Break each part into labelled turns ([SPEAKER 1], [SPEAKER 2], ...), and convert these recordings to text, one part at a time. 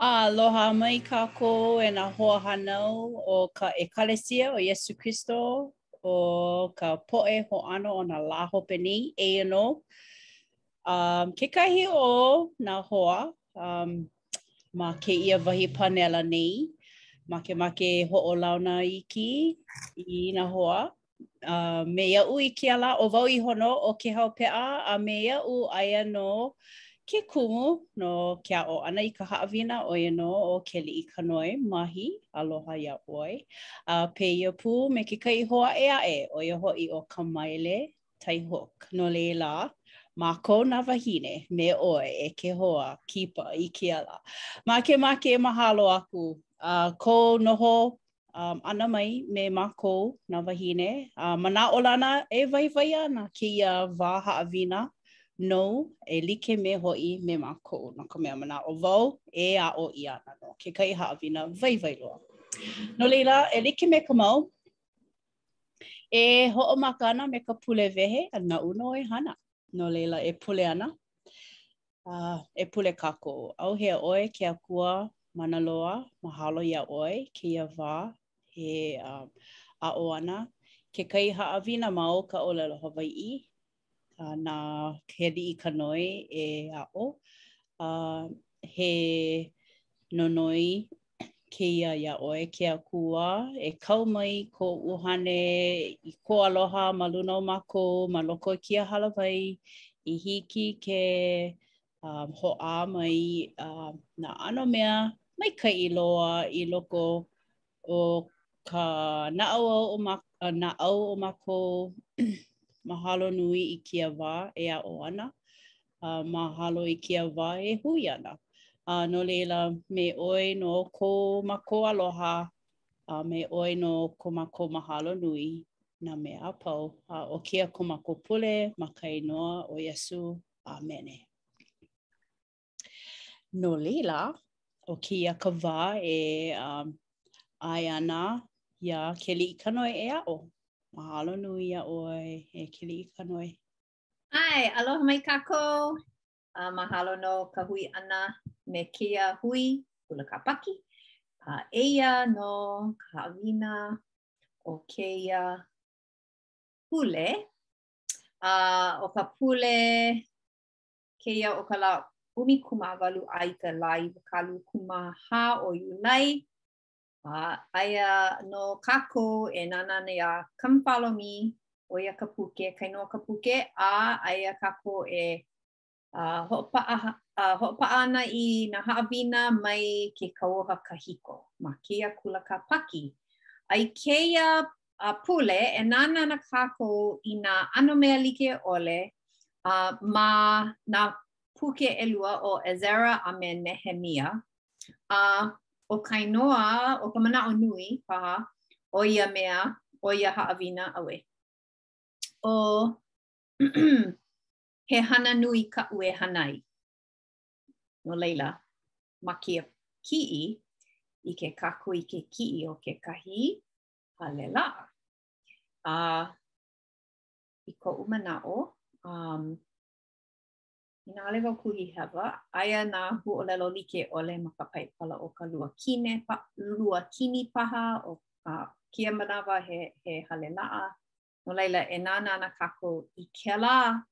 [SPEAKER 1] Aloha mai kākou e nā hoahānau o ka ʻEkalesia o Iesu Kristo o ka poʻe hoʻāno o nā lā hope nei. Eia nō um, kekahi o nā hoa um, ma kēia wahi panela nei, makemake hoʻolauna iki i nā hoa uh, me iaʻu i kēia lā ʻo wau iho nō ʻo Kēhau Peʻa a me iaʻu aia nō ke kumu no ke aʻo ʻana i ka haʻawina ʻo ia nō ʻo Keliʻikanoe Mahi aloha iā ʻoe. A pēia pū me kekahi hoa ʻē aʻe ʻo ia hoʻi ʻo Kamaile Taihook. No laila, mākou nā wāhine me ʻoe e ke hoa kipa i kēia lā. Makemake e mahalo aku a kou noho um, ʻana mai me mākou nā wāhine. Uh, manaʻolana e waiwai ana kēia wā haʻawina nou e like me hoʻi me mākou. No ka mea manaʻo wau e aʻo ʻia ana nō kekahi haʻawina waiwai loa. No laila, e like me ka mau, e hoʻomaka ana me ka pule wehe a naʻu nō e hana. No laila, e pule ana. A e pule kākou, ʻAuhea ʻoe, ke Akua mana loa, mahalo iā ʻoe, kēia wā e aʻo ana kekahi haʻawina ma o ka ʻōlelo Hawaiʻi, a na Keliʻikanoe e aʻo, a he nonoi kēia iā ʻoe, ke Akua, e kau mai ko ʻUhane i ko aloha ma luna o mākou, ma loko o kēia hālāwai, i hiki ke um, hoʻā mai um, nā ʻano mea maikaʻi loa i loko o ka naʻauao o mā, uh, naʻau o mākou mahalo nui i kēia wā e aʻo ana. a mahalo i kēia wā e hui ana. A no laila me ʻoe nō ko mākou aloha a me ʻoe nō ko mākou mahalo nui nā mea a pau a ʻo kēia ko mākou pule ma ka inoa o Iesu. ʻĀmene. No laila ʻo kēia ka wā e um, ʻae ana iā Keliʻikanoe e aʻo. Mahalo nui iā ʻoe e Keliʻikanoe.
[SPEAKER 2] ʻAe, aloha mai kākou. Uh, ah, mahalo no ka hui ʻana me kēia hui Kula Kāpaki. Uh, eia nō ka haʻawina o kēia pule. A uh, ʻo ka pule kēia o ka lā ʻumikūmāwalu a i ka lā iwakāluakūmāhā o Iulai. A aia nō kākou e nānā nei iā Come Follow Me, ʻo ia ka puke, ka inoa o ka puke, a aia kākou e uh, hoʻopaʻa, uh, hoʻopaʻa ana i nā haʻawina mai ke kauoha kahiko ma kēia kula Kāpaki. A i kēia uh, pule, e nānā ana kākou i nā ʻano mea like ʻole uh, ma nā puke ʻelua o Ezera a me Nehemia, A ʻo ka inoa, ʻo ka manaʻo nui paha o ia mea, o ia haʻawina, auē. ʻO He hana nui kaʻu e hana ai. No laila, ma kēia kiʻi, ʻike kākou i ke kiʻi o kekahi hale laʻa. A i koʻu manaʻo, um, Inā ʻaʻole wau kuhihewa, aia nā huaʻōlelo like ʻole ma ka Paipala ʻo ka luakine, luakini paha o ka, kēia manawa he, he hale laʻa. No laila, e nānā ana kākou i kēlā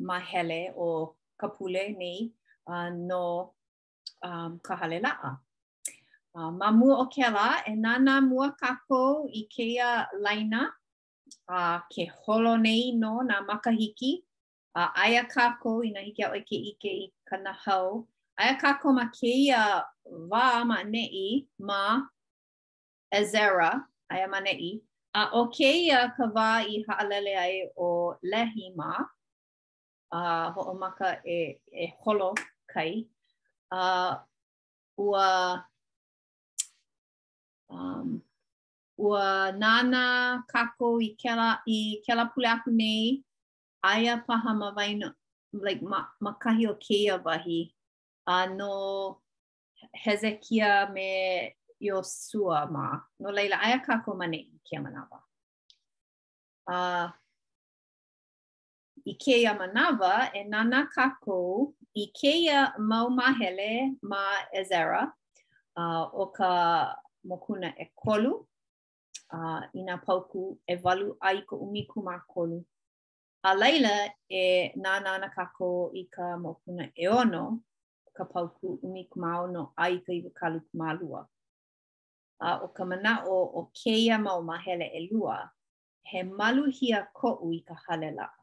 [SPEAKER 2] māhele o ka pule nei uh, no um, ka hale laʻa. Uh, ma mua o kēlā, e nānā mua kākou i kēia laina a uh, ke holo nei nō nā makahiki A aia kākou, inā hiki iā ʻoe ke ʻike i ka nahau, aia kākou ma kēia wā ma neʻi, ma Ezera, aia ma neʻi, a ʻo kēia ka wā i haʻalele ai ʻo Lehi mā, a hoʻomaka e, e holo kai, a ua, um, ua nānā kākou i kēlā, i kēlā pule aku nei, aia paha ma waena, like, ma, ma kahi o kēia wahi, a no Hezekia me Iosia mā, no laila, aia kākou ma neʻi i kēia manawa. Uh, i kēia manawa, e nānā kākou i kēia mau māhele ma Ezera, uh, ʻo ka mokuna ʻekolu, uh, i nā paukū ʻewalu a i ka ʻumikūmākolu. A laila e nānā ana kākou i ka mokuna ʻeono, ka paukū ʻumikūmāono a i ka iwakāluakūmālua. A ʻo ka manaʻo o kēia mau māhele ʻelua, he maluhia koʻu i ka hale laʻa.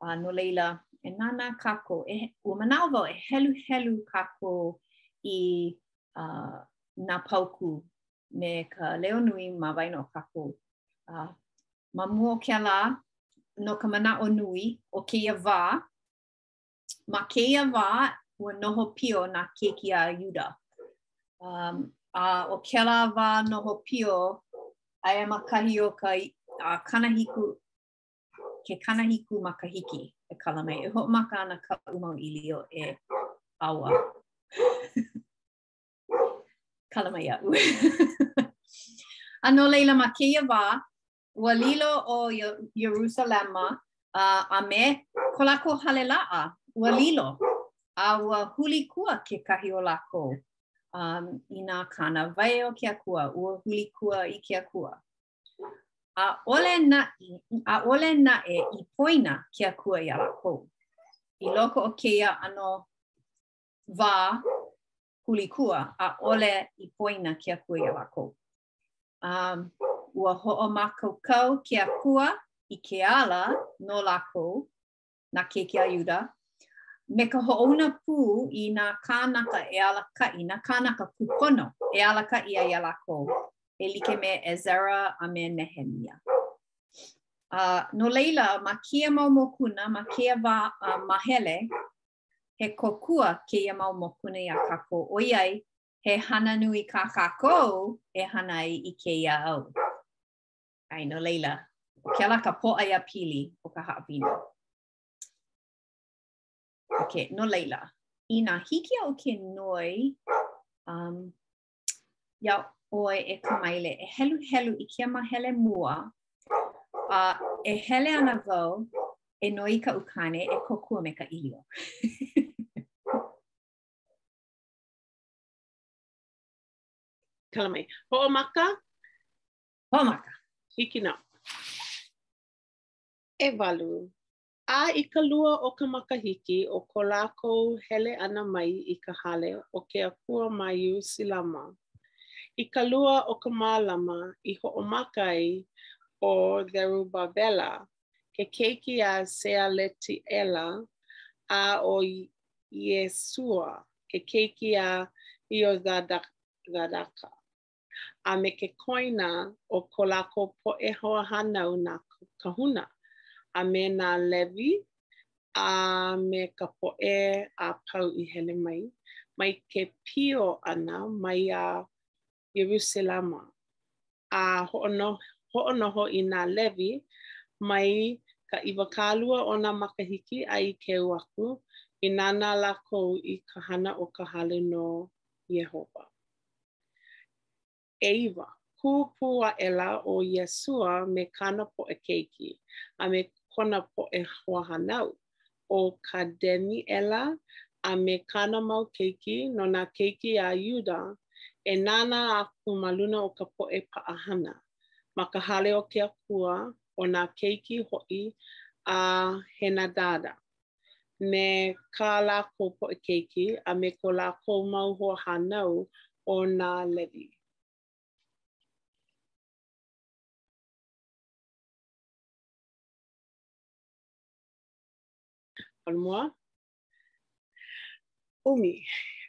[SPEAKER 2] A no laila, e nānā kākou, e, ua manaʻo wau, e heluhelu kākou i uh, nā paukū me ka leo nui ma waena o kākou. Uh, ma mua o kēlā, no ka manaʻo nui o kēia wā, ma kēia wā, ua noho pio nā keiki a Iuda. Um, a ʻo kēlā wā noho pio, aia ma kahi o ka a kanahiku ke kanahiku makahiki e kala mai. E hoʻomaka ana kaʻu mau ʻīlio e ʻaoa. kala mai iaʻu. a no laila ma kēia wā, ua lilo ʻo Ierusalema a, a me ko lākou hale laʻa, ua lilo. A ua huli kua kekahi o lākou um, i nā kānāwai o ke Akua, ua huli kua i ke Akua. ʻAʻole naʻe, ʻaʻole naʻe i poina ke Akua iā lākou. I loko o kēia ʻano wā huli kua, ʻaʻole i poina ke Akua iā lākou. Um, ua hoʻomākaukau ke Akua i ke ala no lākou, nā keiki a Iuda, me ka hoʻouna pū i nā kānaka e alakaʻi, nā kānaka kūpono e alakaʻi ai iā lākou, e like me ʻEzera a me Nehemia. Uh, no laila, ma kēia mau mokuna, ma kēia wā uh, māhele, he kōkua kēia mau mokuna iā kākou, ʻoiai he hana nui kā kākou e hana ai i kēia au. ʻAe, no laila, ʻo kēlā ka pōʻaiapili o ka haʻawina. Ok, no laila, inā hiki iaʻu ke noi, um, iā ʻoe e Kamaile, e heluhelu i kēia māhele mua, a e hele ana wau, e noi i kaʻu kāne, e kōkua me ka ʻīlio.
[SPEAKER 3] Kala mai,
[SPEAKER 2] hoʻomaka, Hoʻomaka,
[SPEAKER 3] hiki nō. ʻEwalu, a i ka lua o ka makahiki o ko lākou hele ʻana mai i ka hale o ke Akua ma Ierusalema, i ka lua o ka malama i hoʻomaka ai ʻo Zerubabela ke keiki a Sealetiʻela, a ʻo Iesua ke keiki a Iozadaka. a me ke koina o ko lākou poʻe hoahānau nā kāhuna, a me nā Levi, a me ka poʻe a pau i hele mai, mai ke pio ʻana mai i Ierusalema, a hoʻonoho i nā Levi mai ka iwakālua o nā makahiki a i keu aku, i nānā lākou i ka hana o ka hale no Iēhova. ʻEiwa, kū pū aʻela ʻo Iesua me kāna poʻe keiki, a me kona poʻe hoahānau, ʻo Kademiʻela, a me kāna mau keiki ʻo nā keiki a Iuda, e nānā aku ma luna o ka poʻe paʻahana, ma ka hale o ke Akua, ʻo nā keiki hoʻi a Henadada, me kā lākou poʻe keiki a me ko lākou mau hoahānau ʻo nā Levi. Alomoa. ʻUmi,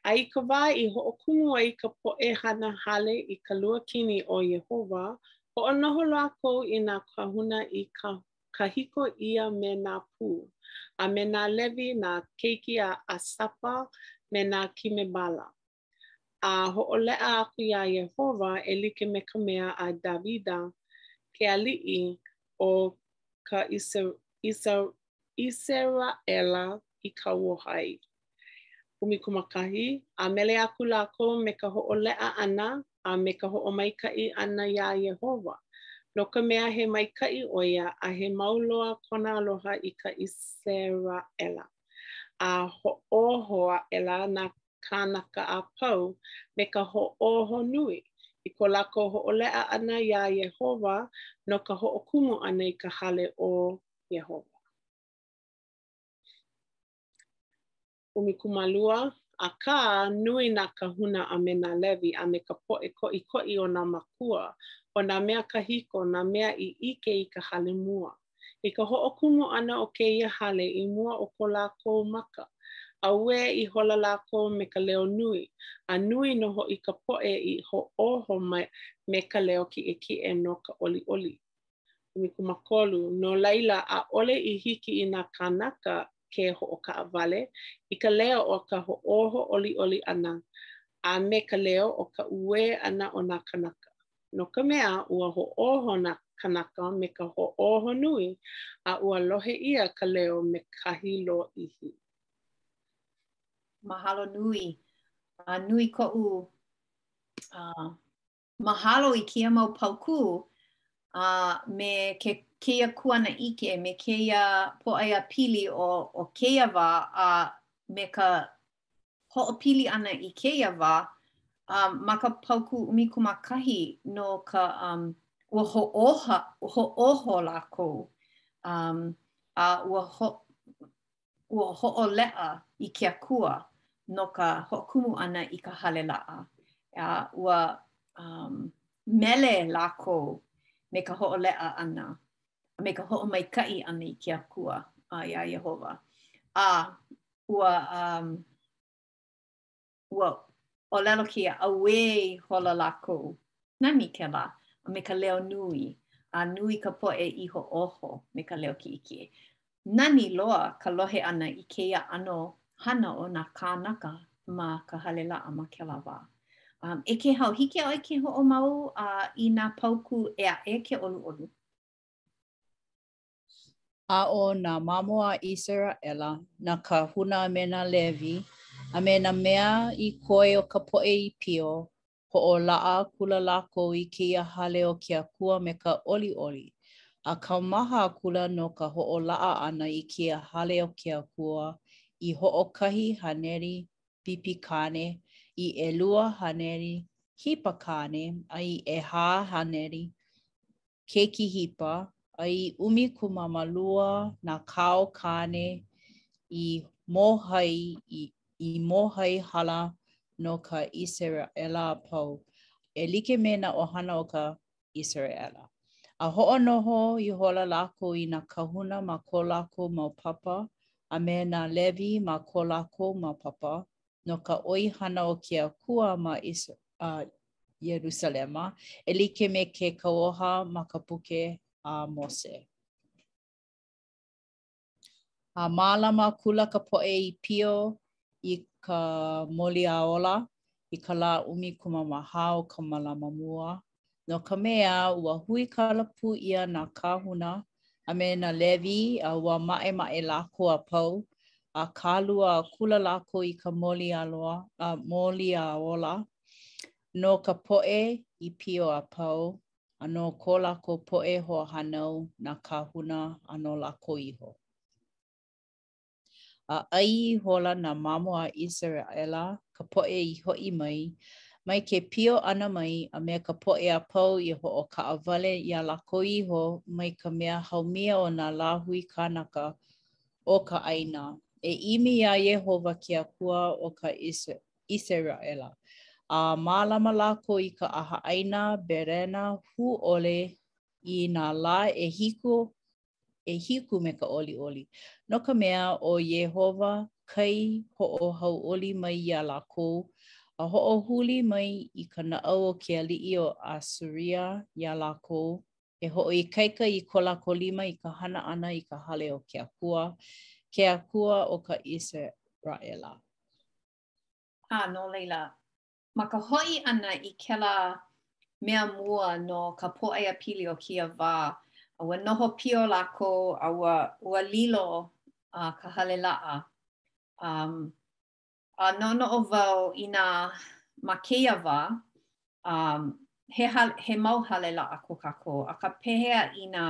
[SPEAKER 3] a i ka wā i hoʻokumu ai ka poʻe hana hale i ka luakini o Iēhova, hoʻonoho lākou i nā kāhuna i kā kāhiko ʻia me nā pū, a me nā levi nā keiki a ʻAsapa me nā Kimebala, a hoʻoleʻa aku iā Iēhova e like me ka mea a Dāvida ke aliʻi o ka ʻIseraʻela i kauoha ai. ʻumikūmākahi, a mele aku lākou me ka hoʻoleʻa ʻana a me ka hoʻomaikaʻi ʻana iā Iēhova, no ka mea, he maikaʻi ʻo ia, a he mau loa kona aloha i ka ʻIseraʻela, a hoʻōho aʻela nā kānaka a pau me ka hoʻōho nui, i ko lākou hoʻoleʻa ʻana iā Iēhova, no ka hoʻokumu ʻana i ka hale o Iēhova. ʻumikūmālua, akā, nui nā kāhuna a me nā Levi a me ka poʻe koʻikoʻi o nā mākua, ʻo nā mea kahiko nā mea i ʻike i ka hale mua. I ka hoʻokumu ʻana o kēia hale i mua o ko lākou maka, a uē ihola lākou me ka leo nui, a nui nō hoʻi ka poʻe i hoʻōho mai me ka leo kiʻekiʻe no ka ʻoliʻoli. ʻumikūmākolu, no laila, ʻaʻole i hiki i nā kānaka ke hoʻokaʻawale i ka leo o ka hoʻōho ʻoliʻoli ʻana a me ka leo o ka uē ʻana o nā kānaka, no ka mea, ua hoʻōho nā kānaka me ka hoʻōho nui a ua lohe ʻia ka leo ma kahi lōʻihi.
[SPEAKER 2] Mahalo nui. A nui koʻu Mahalo i kēia mau paukū a me ke kēia kuanaʻike me kēia pōʻaiapili o o kēia wā a me ka hoʻopili ʻana i kēia wā a ma ka paukū ʻumikūmākahi no ka um, ua hoʻōho, hoʻōho lākou um, a ua ho, ua hoʻoleʻa i ke Akua no ka hoʻokumu ʻana i ka hale laʻa, a ua mele lākou me ka hoʻoleʻa ʻana a me ka hoʻomaikaʻi ʻana i ke Akua, a iā Iēhova, a ua ua ʻōlelo kēia, uē ihola lākou, nani kēlā, a me ka leo nui, a nui ka poʻe i hoʻōho me ka leo kiʻekiʻe. Nani loa ka lohe ʻana i kēia ʻano hana o nā kānaka ma ka hale laʻa ma kēlā wā. E Kēhau, hiki iā ʻoe ke hoʻomau i nā paukū e aʻe ke ʻoluʻolu.
[SPEAKER 1] A ʻo nā mamo a ʻIseraʻela, nā kāhuna a me nā Levi, a me nā mea i koe o ka poʻe i pio, hoʻolaʻa akula lākou i kēia hale o ke Akua me ka ʻoliʻoli, a kaumaha akula no ka hoʻolaʻa ʻana i kēia hale o ke Akua, i hoʻokahi haneri bipi kāne, i ʻelua haneri hipa kāne, a i ʻehā haneri keiki hipa, a i ʻumikumamālua nā kao kāne i mōhai i mōhai hala no ka ʻIseraʻela a pau, e like me nā ʻohana o ka ʻIseraʻela. A hoʻonoho ihola lākou i nā kāhuna ma ko lākou mau papa, a me nā Levi ma ko lākou mau papa, no ka ʻoihana o ke Akua ma Ierusalema, e like me ke kauoha ma ka Puke a Mose. A mālama akula ka poʻe i pio i ka Mōliaola i ka lā ʻumikumamāhā o ka malama mua No ka mea, ua huikala pū ʻia nā kāhuna a me nā Levi, a ua maʻemaʻe lākou a pau, a kālua akula lākou i ka mōlialoa, a mōliaola, no ka poʻe i pio a pau, a no ko lākou poʻe hoahānau, nā kāhuna, a no lākou iho. A ʻai ihola nā mamo a ʻIseraʻela, ka poʻe i hoʻi mai, mai ke pio ʻana mai a me ka poʻe a pau i hoʻokaʻawale iā lākou iho mai ka mea haumia o nā lāhui kānaka o ka ʻāina, e ʻimi iā Iēhova ke Akua o ka ʻIseraʻela, a mālama lākou i ka ʻahaʻaina berena hū ʻole i nā lā ʻehiku ʻehiku me ka ʻoliʻoli, no ka mea, ʻo Iēhova kai hoʻohauʻoli mai iā lākou, a hoʻohuli mai i ka naʻau o ke aliʻi o ʻAsuria iā lākou, e hoʻoikaika i ko lākou lima i ka hana ʻana i ka hale o ke Akua, ke Akua o ka ʻIseraʻela.
[SPEAKER 2] A no laila, Ma ka hoʻi ʻana i kēlā mea mua no ka pōʻaiapili o kēia wā, a ua noho pio lākou a ua, ua lilo ka hale laʻa. A noʻonoʻo wau, inā ma kēia wā, he, he mau hale laʻa ko kākou, akā pehea inā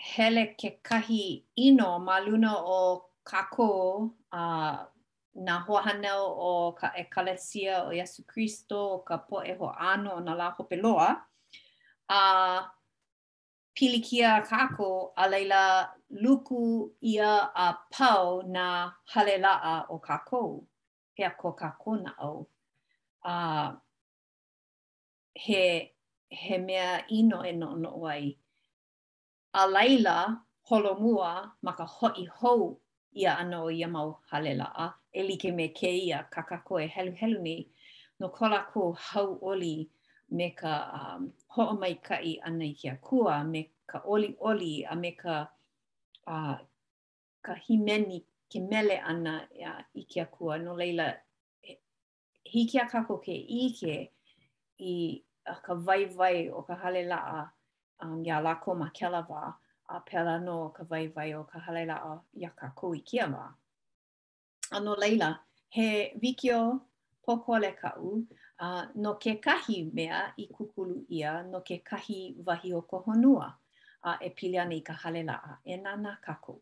[SPEAKER 2] hele kekahi ʻino ma luna o kākou a nā hoahānau o ka ʻEkalesia o Iesū Kristo o ka poʻe hoʻāno o nā lā hope loa, a pilikia kākou, a laila luku ʻia a pau nā hale laʻa o kākou, pehea ko kākou naʻau, a he, he mea ʻino e noʻonoʻo ai, A laila, holomua ma ka hoʻi hou ʻia ʻana o ia mau hale laʻa e like me kēia kā kākou e heluhelu nei no ko lākou hauʻoli me ka hoʻomaikaʻi ʻana i ke Akua, me ka ʻoliʻoli a me ka, a, ka hīmeni ke mele ʻana i ke Akua, no laila, hiki iā kākou ke ʻike i, a, ka waiwai o ka hale laʻa um, iā lākou ma kēlā wā, a pēlā nō ka waiwai o ka hale laʻa iā kākou i kēia wā. A no laila, he wikiō pōkole kaʻu, a uh, no kekahi mea i kūkulu ʻia no kekahi wahi o ka honua, a uh, e pili ana i ka hale laʻa, e nānā kākou.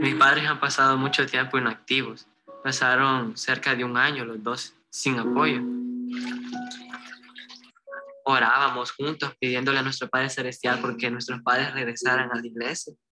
[SPEAKER 4] Mis padres han pasado mucho tiempo inactivos. Pasaron cerca de un año los dos sin apoyo orábamos juntos pidiéndole a nuestro Padre Celestial porque nuestros padres regresaran a la iglesia.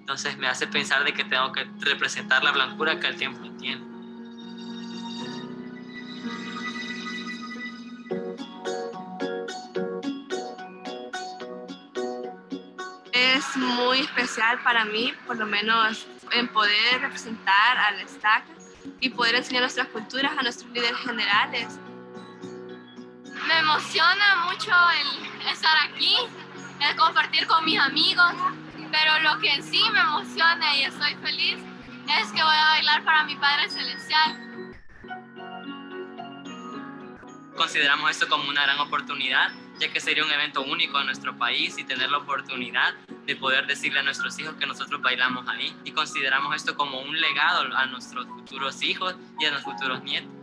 [SPEAKER 4] Entonces me hace pensar de que tengo que representar la blancura que el templo tiene.
[SPEAKER 5] es muy especial para mí, por lo menos en poder representar al STAC y poder enseñar nuestras culturas a nuestros líderes generales.
[SPEAKER 6] Me emociona mucho el estar aquí, el compartir con mis amigos, pero lo que en sí me emociona y estoy feliz es que voy a bailar para mi Padre Celestial.
[SPEAKER 4] Consideramos esto como una gran oportunidad ya que sería un evento único en nuestro país y tener la oportunidad de poder decirle a nuestros hijos que nosotros bailamos ahí y consideramos esto como un legado a nuestros futuros hijos y a nuestros futuros nietos.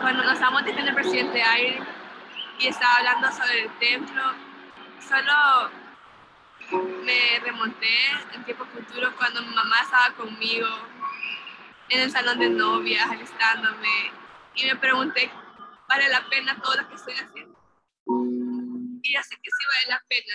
[SPEAKER 5] Cuando nos estamos diciendo el presidente Aire y estaba hablando sobre el templo, solo me remonté en tiempos futuros cuando mi mamá estaba conmigo en el salón de novias, alistándome, y me pregunté, ¿vale la pena todo lo que estoy haciendo? Y ya sé que sí vale la pena.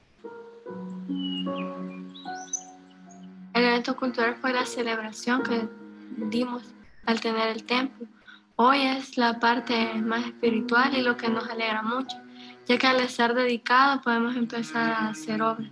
[SPEAKER 6] El evento cultural fue la celebración que dimos al tener el templo. Hoy es la parte más espiritual y lo que nos alegra mucho, ya que al estar dedicado podemos empezar a hacer obras.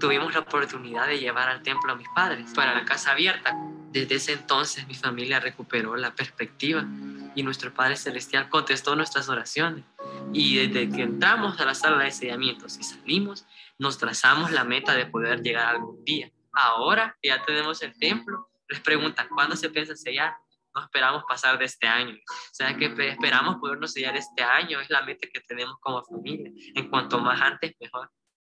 [SPEAKER 4] Tuvimos la oportunidad de llevar al templo a mis padres para la casa abierta. Desde ese entonces mi familia recuperó la perspectiva y nuestro Padre Celestial contestó nuestras oraciones. Y desde que entramos a la sala de sellamientos y salimos, nos trazamos la meta de poder llegar algún día. Ahora que ya tenemos el templo, les preguntan, ¿cuándo se piensa sellar? No esperamos pasar de este año. O sea que esperamos podernos sellar este año, es la meta que tenemos como familia. En cuanto más antes, mejor.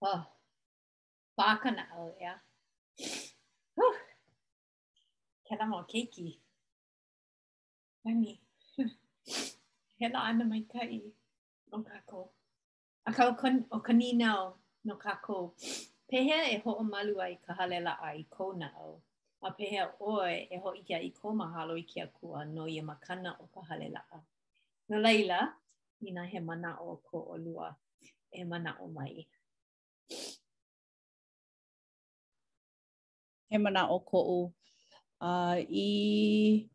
[SPEAKER 2] Oh, pā ka naʻau, ʻeā. Whew. Kēlā mau keiki. Nani. He laʻana maikaʻi no kākou. Akā ʻo ka, ʻo ka nīnau no kākou. Pehea e hoʻomalu ai ka hale laʻa i kou naʻau. A pehea ʻoe e hōʻike ai i kou mahalo i ke Akua no ia makana o ka hale laʻa. No laila, inā he manaʻo ko ʻolua, e manaʻo mai.
[SPEAKER 1] He manaʻo koʻu. Uh, I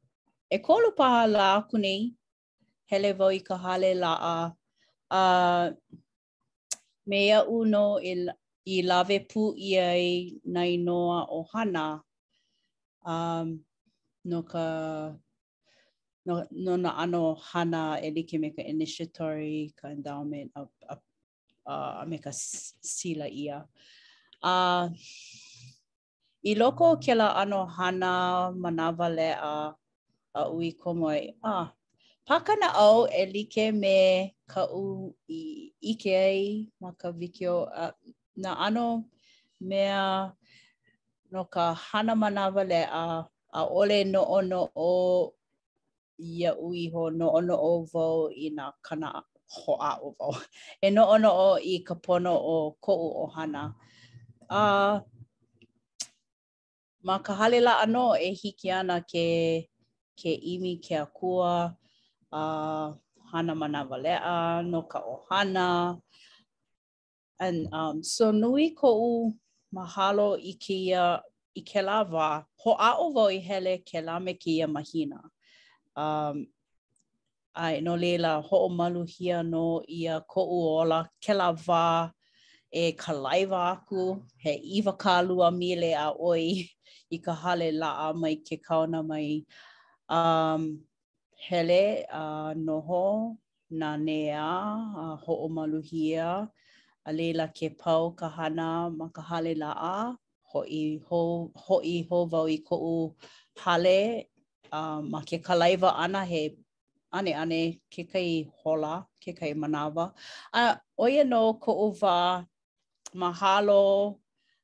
[SPEAKER 1] ʻekolu paha lā aku nei, hele wau i ka hale laʻa. Uh, Me iaʻu nō e i lawe pū ʻia ai nā inoa ʻohana a no ka no no nā ʻano hana e like me ka initiatory, ka endowment a a a me ka sila ʻia. A I loko o kēlā ʻano hana manawaleʻa aʻu i komo ai, a pā ka naʻau e like me kaʻu i ʻike ai ma ka wikiō a nā ʻano mea no ka hana manawaleʻa, ʻaʻole noʻonoʻo Iaʻu iho, noʻonoʻo wau i nā kana hoʻāʻo wau e noʻonoʻo i ka pono o koʻu ʻohana. A ma ka hale laʻa nō e hiki ana ke ke ʻimi ke akua a hana manawaleʻa no ka ʻohana. And um, so nui koʻu mahalo i kēia, i kēlā wā, hoʻāʻo wau i hele kēlā me kēia mahina. Um, ʻae, no laila, hoʻomaluhia nō ʻia koʻu ola kēlā wā e kalaiwa aku he iwakālua mile a ʻoi i ka hale laʻa mai ke kaona mai. Um, Hele a noho nanea a hoʻomaluhia, a laila ke pau ka hana ma ka hale laʻa, hoʻi hou, hoʻi hou wau i koʻu hale a ma ke kalaiwa ʻana he ʻaneʻane kekahi hola, kekahi manawa. A ʻo ia nō koʻu wā mahalo,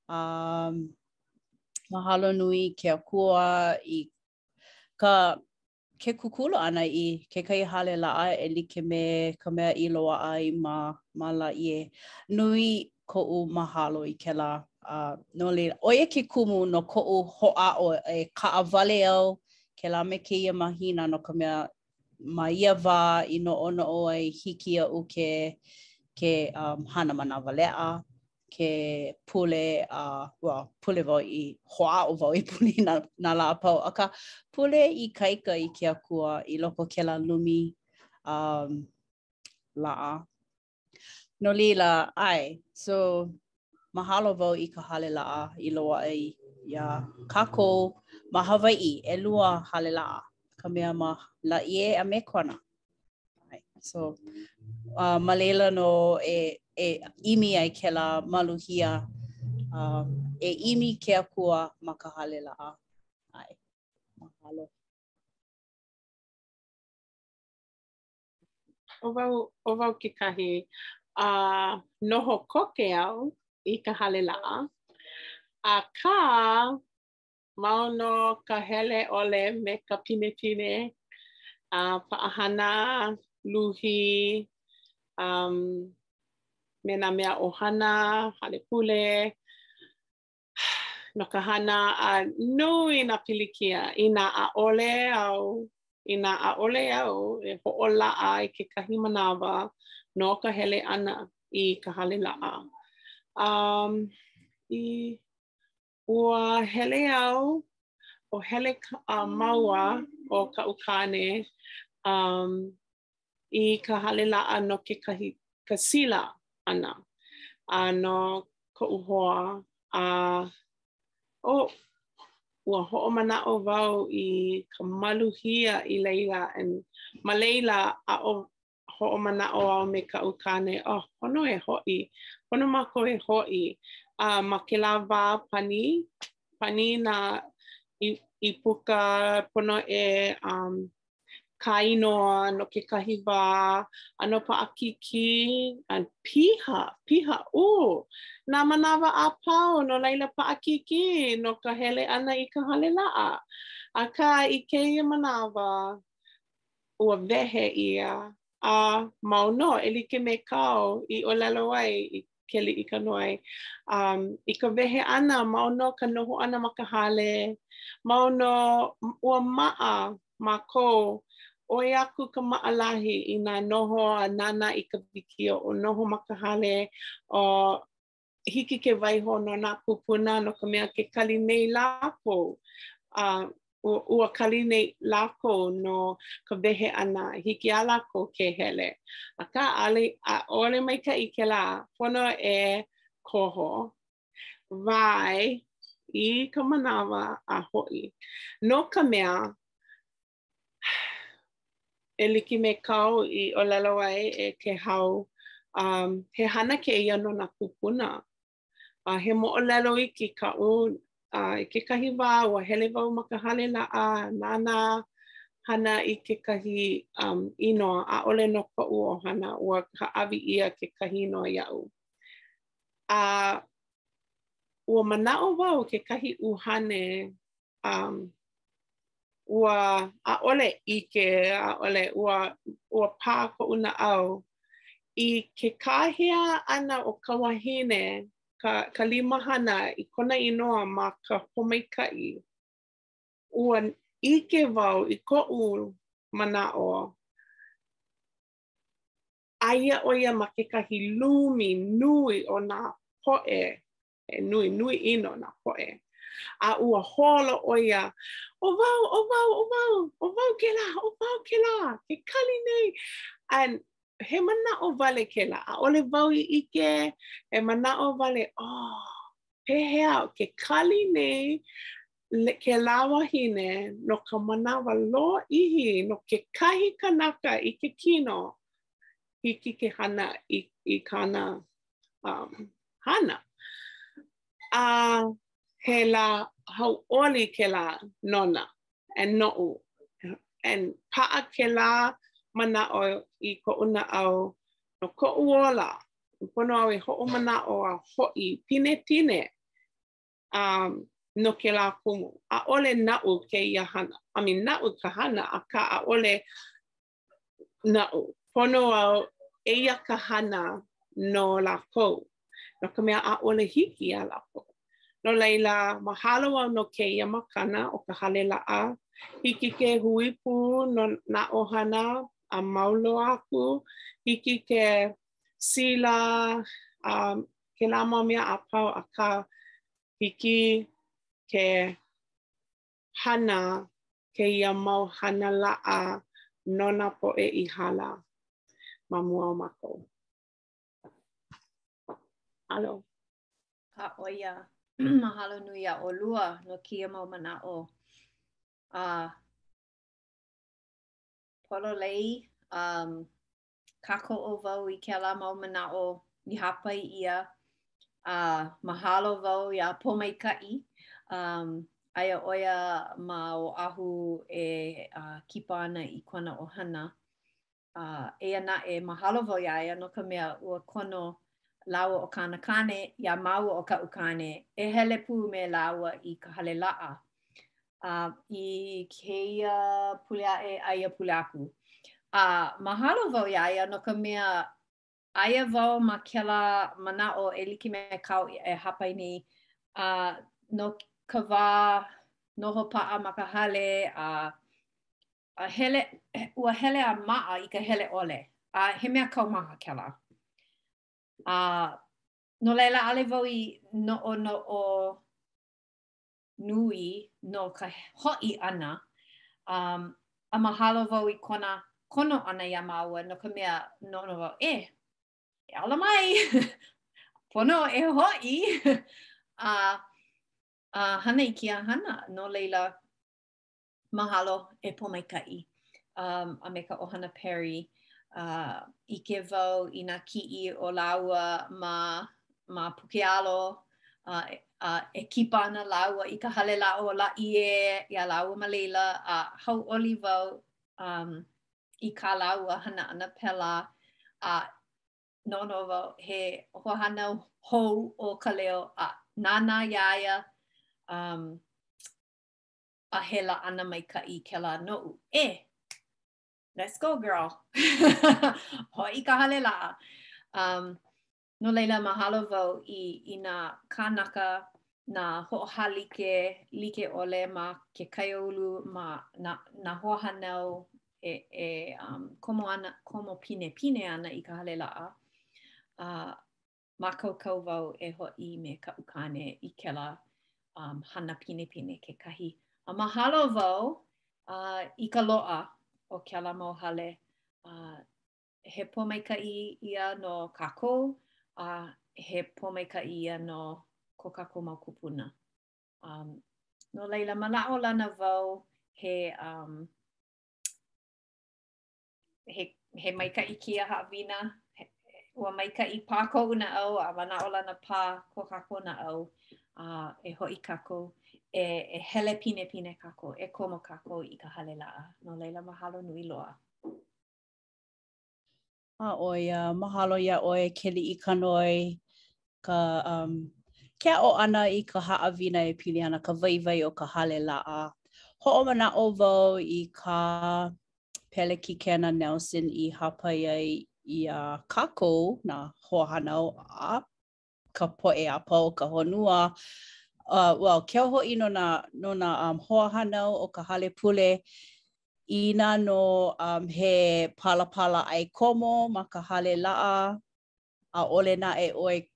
[SPEAKER 1] um, mahalo nui ke Akua i ka ke kūkulu ʻana i kekahi hale laʻa e like me ka mea i loaʻa ai ma ma Lāʻie, nui koʻu mahalo i kēlā a no laila, ʻo ia ke kumu no koʻu hoʻāʻo e kaʻawale au kēlā me kēia mahina no ka mea, ma ia wā i noʻonoʻo ai hiki iaʻu ke ke hana manawaleʻa ke pule a well, pule wau i hoʻāʻo wau e pule i nā, nā lā a pau. Akā, pule ikaika i ke akua i loko o kēlā lumi um, laʻa. No laila, ʻae, so mahalo wau i ka hale laʻa i loaʻa ai iā kākou ma Hawaiʻi, ʻelua hale laʻa, ka mea ma Lāʻie a me Kona. So, uh, ma laila nō e, e ʻimi ai i kēlā maluhia, uh, e ʻimi i ke akua ma ka hale laʻa. ʻAe, mahalo.
[SPEAKER 3] ʻO wau, ʻo wau kekahi, uh, noho koke au i ka hale laʻa. Akā, Mau nō ka hele ʻole me ka pinepine a paʻahana luhi a me nā mea ʻohana hale pule no ka hana a nui nā pilikia. Inā ʻaʻole au, inā ʻaʻole au e hoʻolaʻa i kekahi manawa no ka hele ʻana i ka hale laʻa. Um, i. Ua hele au o hele a māua ʻo kaʻu kāne um i ka hale laʻa no kekahi ka sila ʻana a no koʻu hoa a oh ua hoʻomanaʻo wau i ka maluhia i laila and ma laila aʻo hoʻomanaʻo au me kaʻu kāne, oh, pono e hoʻi, pono mākou e hoʻi. A ma kēlā wā pani, pani nā ʻī, ʻīpuka pono e um, kāinoa no kekahi wā, ʻano paʻakikī, a piha, piha, ū, nā manawa a pau, no laila paʻakikī, no ka hele ʻana i ka hale laʻa. Akā, i kēia manawa, ua wehe ʻia a mau nō e like me kāu i ʻōlelo ai e Keliʻikanoe. Um, I ka wehe ʻana, mau nō ka noho ʻana ma ka hale, mau nō ua maʻa mākou ʻoi aku ka maʻalahi inā noho a nānā i ka wikiō o noho ma ka hale o hiki ke waiho no nā kūpuna no ka mea ke kali nei lākou a uh, ua kali nei lākou no ka wehe ʻana hiki iā lākou ke hele. Akā ʻaʻole ʻaʻole maikaʻi kēlā pono e koho wae i ka manawa a hoʻi. No ka mea, e like me kāu i ʻōlelo ai, e Kēhau, um, he hana kēia no nā kūpuna. Uh, he moʻolelo iki kaʻu, uh, i kekahi wā, ua hele wau ma ka hale laʻa, nānā, hana i kekahi um, inoa, ʻaʻole no koʻu ʻohana, ua hāʻawi ʻia kekahi inoa iaʻu. A ua manaʻo wau kekahi ʻuhane Um, ua ʻaʻole ʻike, ʻaʻole ua, ua pā koʻu naʻau i ke kāhea ʻana o ka wahine, ka, ka limahana i kona inoa ma ka pōmaikaʻi. Ua ʻike wau i koʻu manaʻo, aia ʻo ia ma kekahi lumi nui o nā poʻe he nui nui ʻino nā poʻe. A ua holo ʻo ia, ʻo wau, ʻo wau, ʻo wau, ʻo wau kēlā, ʻo wau kēlā, ke kali nei. And he manaʻo wale kēlā, ʻaʻole wau i ʻike, he manaʻo wale, oh, pehea, ke kali nei, kēlā wahine, no ka manawa lōʻihi, no kekahi kanaka i ke kino, hiki ke hana i, i kāna um, hana. A he lā hauʻoli kēlā nona a noʻu. And paʻa kēlā manaʻo i koʻu naʻau no koʻu ola. Pono au e hoʻomanaʻo a hoʻi pinepine um, no kēlā kumu. ʻAʻole naʻu kēia hana. I mean, naʻu ka hana, akā ʻaʻole naʻu, pono au eia ka hana no lākou, no ka mea ʻaʻole hiki iā lākou. No laila, mahalo au no kēia makana ʻo ka hale laʻa, hiki ke hui pū no nā ʻohana a mau loa aku, hiki ke sila a kēlā mau mea a pau, akā, hiki ke hana kēia mau hana laʻa no nā poʻe i hala ma mua o mākou. Mahalo.
[SPEAKER 2] Kā ʻo ia, mahalo nui iā ʻolua no kēia mau manaʻo. A pololei, um, kākoʻo wau i kēlā mau manaʻo i hāpai ʻia a mahalo wau iā Pōmaikaʻi um, aia ʻo ia ma Oʻahu e uh, kipa ana i kona ʻohana. Uh, eia naʻe, mahalo wau iā ia no ka mea ua kono lāua ʻo kāna kāne, iā māua ʻo kaʻu kāne, e hele pū me lāua i ka hale laʻa. a i kēia pule aʻe, a ia pule aku. A mahalo wau iā ia no ka mea, aia wau ma kēlā manaʻo e like me kāu e hāpai nei, a no ka wā noho paʻa ma ka hale, a, a hele, ua hele a maʻa i ka hele ʻole, a he mea kaumaha kēlā. A no laila, ʻaʻole wau i noʻonoʻo nui no ka hoʻi ʻana, um, a mahalo wau i kona kono ʻana iā māua no ka mea noʻonoʻo wau, e, e ala mai, pono e hoʻi, a, a hana i kēia hana, no laila, Mahalo e Pōmaikaʻi um, a me ka ʻohana Perry. Uh, ʻike wau i nā kiʻi o lāua ma, ma Puke Alo, uh, uh, e kipa ana lāua i ka hale laʻa o Lāʻie iā lāua ma laila, a uh, hauʻoli wau um, i kā lāua hana ʻana pēlā a uh, noʻonoʻo wau he hoahānau hou o ka leo a uh, nānā iā ia um, a he laʻana maikaʻi kēlā noʻu. E! Let's go, girl! Hoʻi i ka hale laʻa. Um, no laila, mahalo wau i, i nā kānaka, nā hoʻohālike like ʻole ma ke kaiāulu, ma nā, nā hoahānau e, e um, komo ana, komo pinepine ana i ka hale laʻa. Uh, mākaukau wau e hoʻi me kaʻu kāne i kēlā um, hana pinepine kekahi. A mahalo wau uh, i ka loaʻa o kēlā mau hale. Uh, he pōmaikaʻi ia no kākou, a uh, he pōmaikaʻi ia no ko kākou mau kūpuna. Um, no laila, manaʻolana wau he um, He, he maikaʻi kēia haʻawina, ua maikaʻi pā koʻu naʻau, a manaʻolana pā ko kākou naʻau, a e hoʻi kākou, e, e hele pinepine kākou, e komo kākou i ka hale laʻa. No laila, mahalo nui loa.
[SPEAKER 1] A ʻo ia, mahalo iā ʻoe Keliʻikanoe, ka um, ke aʻo ʻana i ka haʻawina e pili ana i ka waiwai o ka hale laʻa. Hoʻomanaʻo wau i ka Pelekikena Nelson i hāpai ai iā kākou nā hoahānau a ka poʻe a pau o ka honua, uh, well, keu hoʻi no nā, no nā um, hoahānau o ka hale pule, inā nō um, he palapala ʻae komo ma ka hale laʻa, ʻAʻole naʻe ʻoe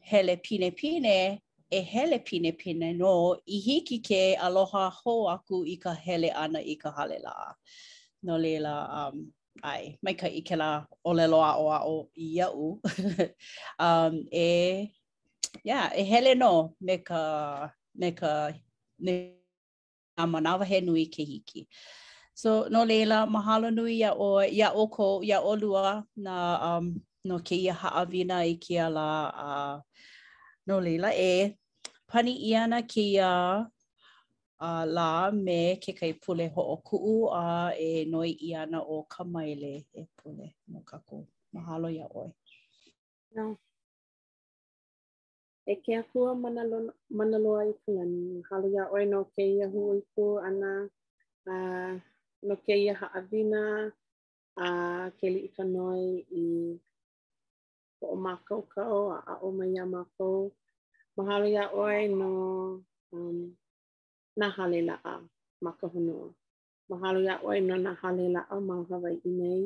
[SPEAKER 1] hele pinepine, e hele pinepine nō i hiki ke aloha hou aku i ka hele ʻana i ka hale laʻa. No laila, um, ʻae, maikaʻi kēlā ʻōlelo aʻoaʻo iaʻu. um, e, yeah, e hele nō me ka, me ka, me nā manawa he nui ke hiki. So, no laila, mahalo nui iā ʻoe, iā ʻoukou, iā ʻolua, na, um, no kēia haʻawina i kēia lā a no laila e pani ʻia ana kēia a lā me kekahi pule hoʻokuʻu a e noi ʻia ana ʻo Kamaile e pule no kākou. Mahalo iā ʻoe.
[SPEAKER 3] No. E ke Akua mana mana loa i ka lani, mahalo iā ʻoe no kēia hui pū ʻana a no kēia haʻawina a Keliʻikanoe i hoʻomākaukau a aʻo mai iā mākou. Mahalo iā ʻoe no nā hale laʻa ma ka honua. Mahalo iā ʻoe no nā hale laʻa ma Hawaiʻi nei.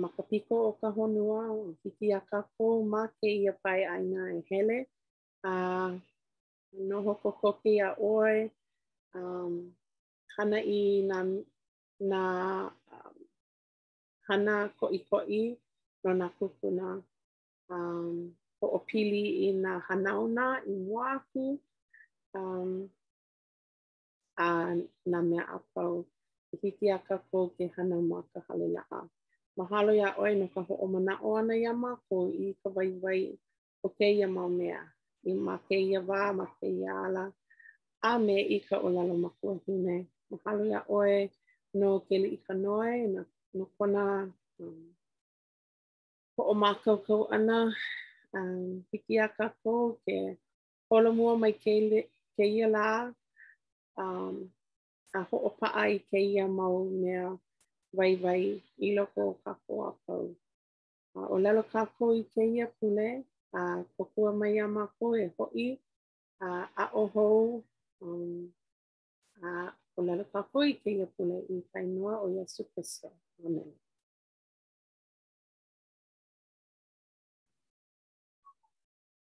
[SPEAKER 3] Ma ka piko o ka honua, hiki iā kākou ma kēia pae ʻāina e hele a noho kokoke iā ʻoe, um, hana i nā nā hana koʻikoʻi no nā kūpuna, um, hoʻopili i nā hanauna i mua aku, um, a nā mea a pau i hiki iā kākou ke hana ma ka hale laʻa. Mahalo iā ʻoe no ka hoʻomanaʻo ʻana iā mākou i ka waiwai o kēia mau mea i ma kēia wā, ma kēia ala, a me i ka ʻōlelo makuahine. Mahalo iā ʻoe no Keliʻikanoe no kona hoʻomākaukau ʻana. Hiki iā kākou ke Holomua mai ke, kēia lā um, a hoʻopaʻa i kēia mau mea waiwai i loko o kākou a pau. A ʻōlelo kākou i kēia pule, a kōkua mai iā mākou e hoʻi, a aʻo hou, um, a ʻōlelo kākou i kēia pule i ka inoa o Iesū Kristo. Amen.